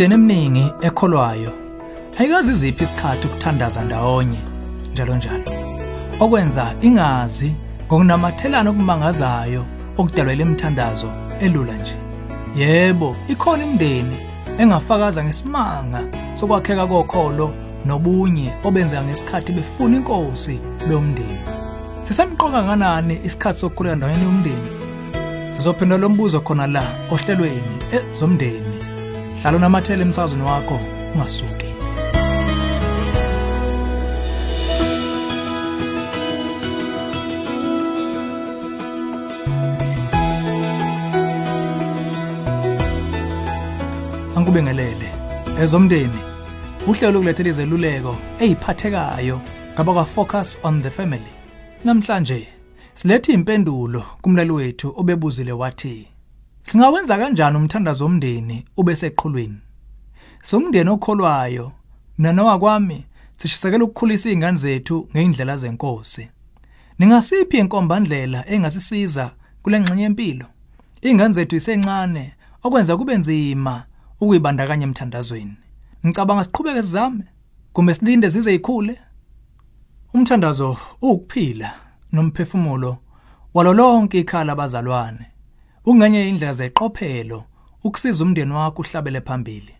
Imindeni eminingi ekholwayo ayikazi iziphi isikhathi ukuthandaza ndawonye njalo njalo. Okwenza ingazi ngokunamathelana okumangazayo okudalwa lemithandazo elula nje. Yebo, ikhona imindeni engafakaza ngesimanga sokwakheka kokholo nobunye obenzeka ngesikhathi befuna inkosi beumndeni. Sisemqoka kanani isikhathi sokukhuleka ndawonye umndeni? Sizophendula lo mbuzo khona la ohlelweni ezomndeni. Hlala unamathele emsakazweni wakho ungasuki. Angikubingelele. Ezomndeni. Uhlelo lokulethela izeluleko eziphathekayo ngaba focus on the family. Namhlanje siletha impendulo kumlali wethu obebuzile wathi Singawenza kanjani umthandazo womndeni ube seqhulwini? Somndeni okholwayo mina nowakwami sishisekela ukukhulisa izingane zethu ngeindlela zenkosi. Ningasiphi inkombandlela engasisiza kule ngxenye yempilo? Izingane zethu isencane okwenza kube nzima ukuyibandakanya emthandazweni. Ngicabanga siqhubeke sizame kumbe silinde zize ikhule? Umthandazo ukuphila nomphefumulo walo lonke ikhala abazalwane. Ungenye indlela zeqophelo ukusiza umndeni wakho uhlabele phambili.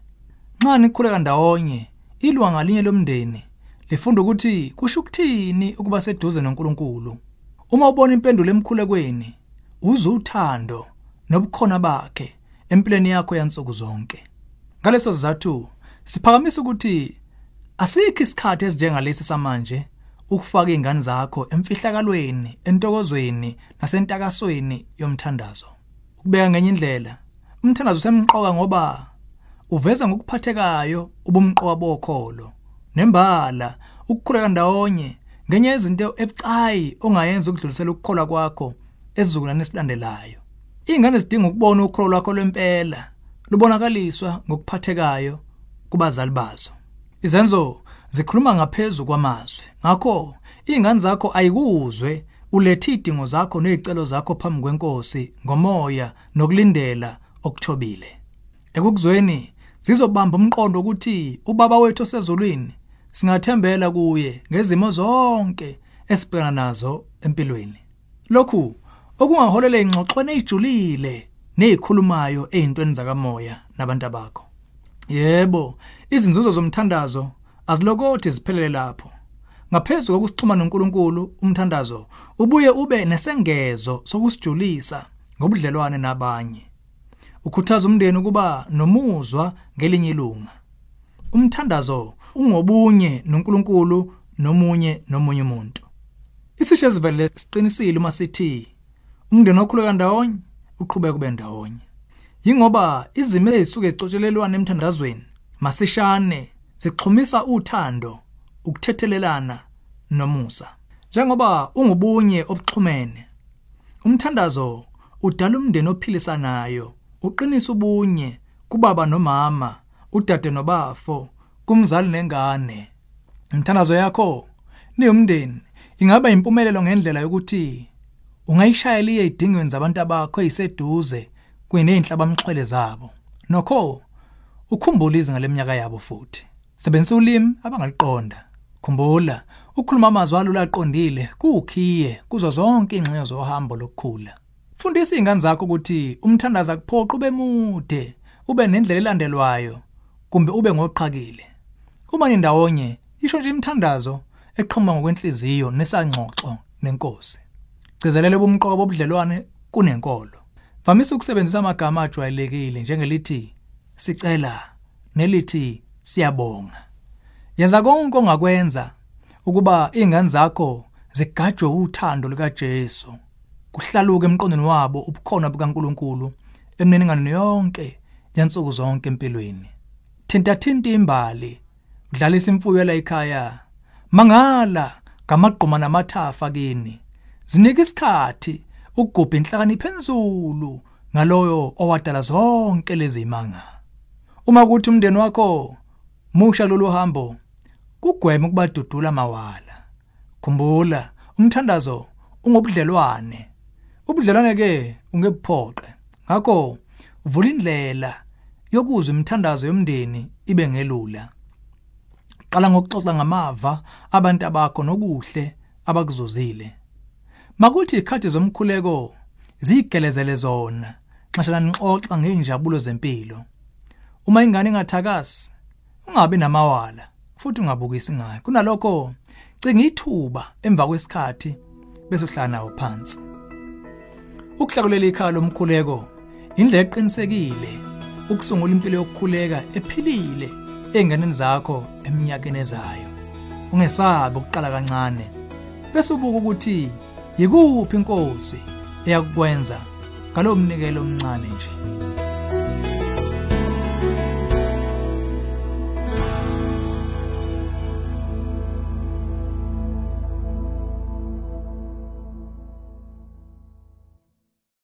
Nxa nikhuleka ndawonye ilwa ngalinye lomndeni lifunda ukuthi kusho ukuthini ukuba seduze noNkulunkulu. Uma ubona impendulo emkhulekweni uza uthando nobukhona bakhe empilweni yakho yansuku zonke. Ngaleso sizathu siphakamisa ukuthi asikho isikhathi esinjengalesi samanje ukufaka izingane zakho emfihlakalweni, entokozweni nasentakasweni yomthandazo. Ukubeka ngenye indlela, umthandazo usemqoka ngoba uveza ngokuphathekayo ubumqoka bokholo nembala ukukhuleka ndawonye ngenye izinto ebucayi ongayenza ukudlulisela ukukholwa kwakho esizukulwane esilandelayo. Izingane zidinga ukubona ukholo lwakho lwempela lubonakaliswa ngokuphathekayo kubazali bazo. Izenzo zikhuluma ngaphezulu kwamazwi. Ngakho izingane zakho ayikuzwe ulethe idingo zakho nezicelo zakho phambi kwenkosi ngomoya nokulindela okuthobile. Ekukuzweni zizobamba umqondo ukuthi ubaba wethu osezulwini singathembela kuye ngezimo zonke esibhekana nazo empilweni. Lokhu okungaholela ingxoxweni ejulile nezikhulumayo ezintweni zakamoya nabantu bakho. Yebo, izinzuzo zomthandazo azilokothi ziphelele lapho. Ngaphezulu kokusixhuma noNkulunkulu, umthandazo ubuye ube nesengezo sokusijulisa ngobudlelwane nabanye. Ukhuthaza umndeni ukuba nomuzwa ngelinye ilunga. Umthandazo ungobunye noNkulunkulu nomunye nomunye umuntu. Isisho sivele siqinisile uma sithi umndeni okhuleka ndawonye uqhubeka kube ndawonye. Yingoba izimo ezisuke zicotshelelwana emthandazweni masishane zixhumisa uthando ukuthethelelana nomusa. Njengoba ungubunye obuxhumene umthandazo udala umndeni ophilisanayo uqinisa ubunye kubaba nomama udade nobafo kumzali nengane. Umthandazo yakho niyumndeni ingaba impumelelo ngendlela yokuthi ungayishayela iye idingweni zabantu bakho eziseduze kunezinhlaba amxhwele zabo. Nokho ukhumbula izinga leminyaka yabo futhi. Sebenzisa ulimi abangaliqonda. Khumbula ukukhuluma amazwi alula aqondile kuukhiye kuzo zonke ingxenye zohambo lokukhula. Fundisa izingane zakho ukuthi umthandaza kuphoqa ube mude ube nendlela elandelwayo kumbe ube ngoqhakile. Uma nindawonye isho nje imthandazo eqhuma ngokwenhliziyo nesangxoxo nenkosi. Gcizelela ubumqoka bobudlelwane kunenkolo. Vamisa ukusebenzisa amagama ajwayelekile njengelithi sicela nelithi siyabonga. Yenza konke ongakwenza ukuba izingane zakho zigajwe uthando likaJesu kuhlaluka emqondweni wabo ubukhona bukaNkuluNkulu eminingane yonke yansuku zonke empilweni. Thinta thinta imbali udlalisa imfuyo la ekhaya mangala ngamagquma namathafa kini. Zinika isikhathi ukugubha inhlakanipho enzulu ngaloyo owadala zonke lezi imanga uma kuthi umndeni wakho musha lolu hambo kugweme ukubadudula mawala. Khumbula umthandazo ungobudlelwane. Ubudlelwane ke ungebuphoqe ngakho vula indlela yokuzwa imithandazo yomndeni ibe ngelula. Qala ngokuxoxa ngamava abantu abakho nokuhle abakuzozile makuthi ikhathi zomkhuleko zigelezele zona xeshana nixoxa ngeenjabulo zempilo. Uma ingane ingathakasi ungabi namawala. Futhi ungabukisi ngayo kunalokho cinga ithuba emva kwesikhathi bese uhlala nawo phansi. Ukuhlakulela ikhaya lomkhuleko indlela eqinisekile ukusungula impilo yokukhuleka ephilile einganeni zakho eminyakeni ezayo. Ungesabi ukuqala kancane bese ubuka ukuthi yikuphi inkosi eyakwenza ngalomnikelo omncane nje.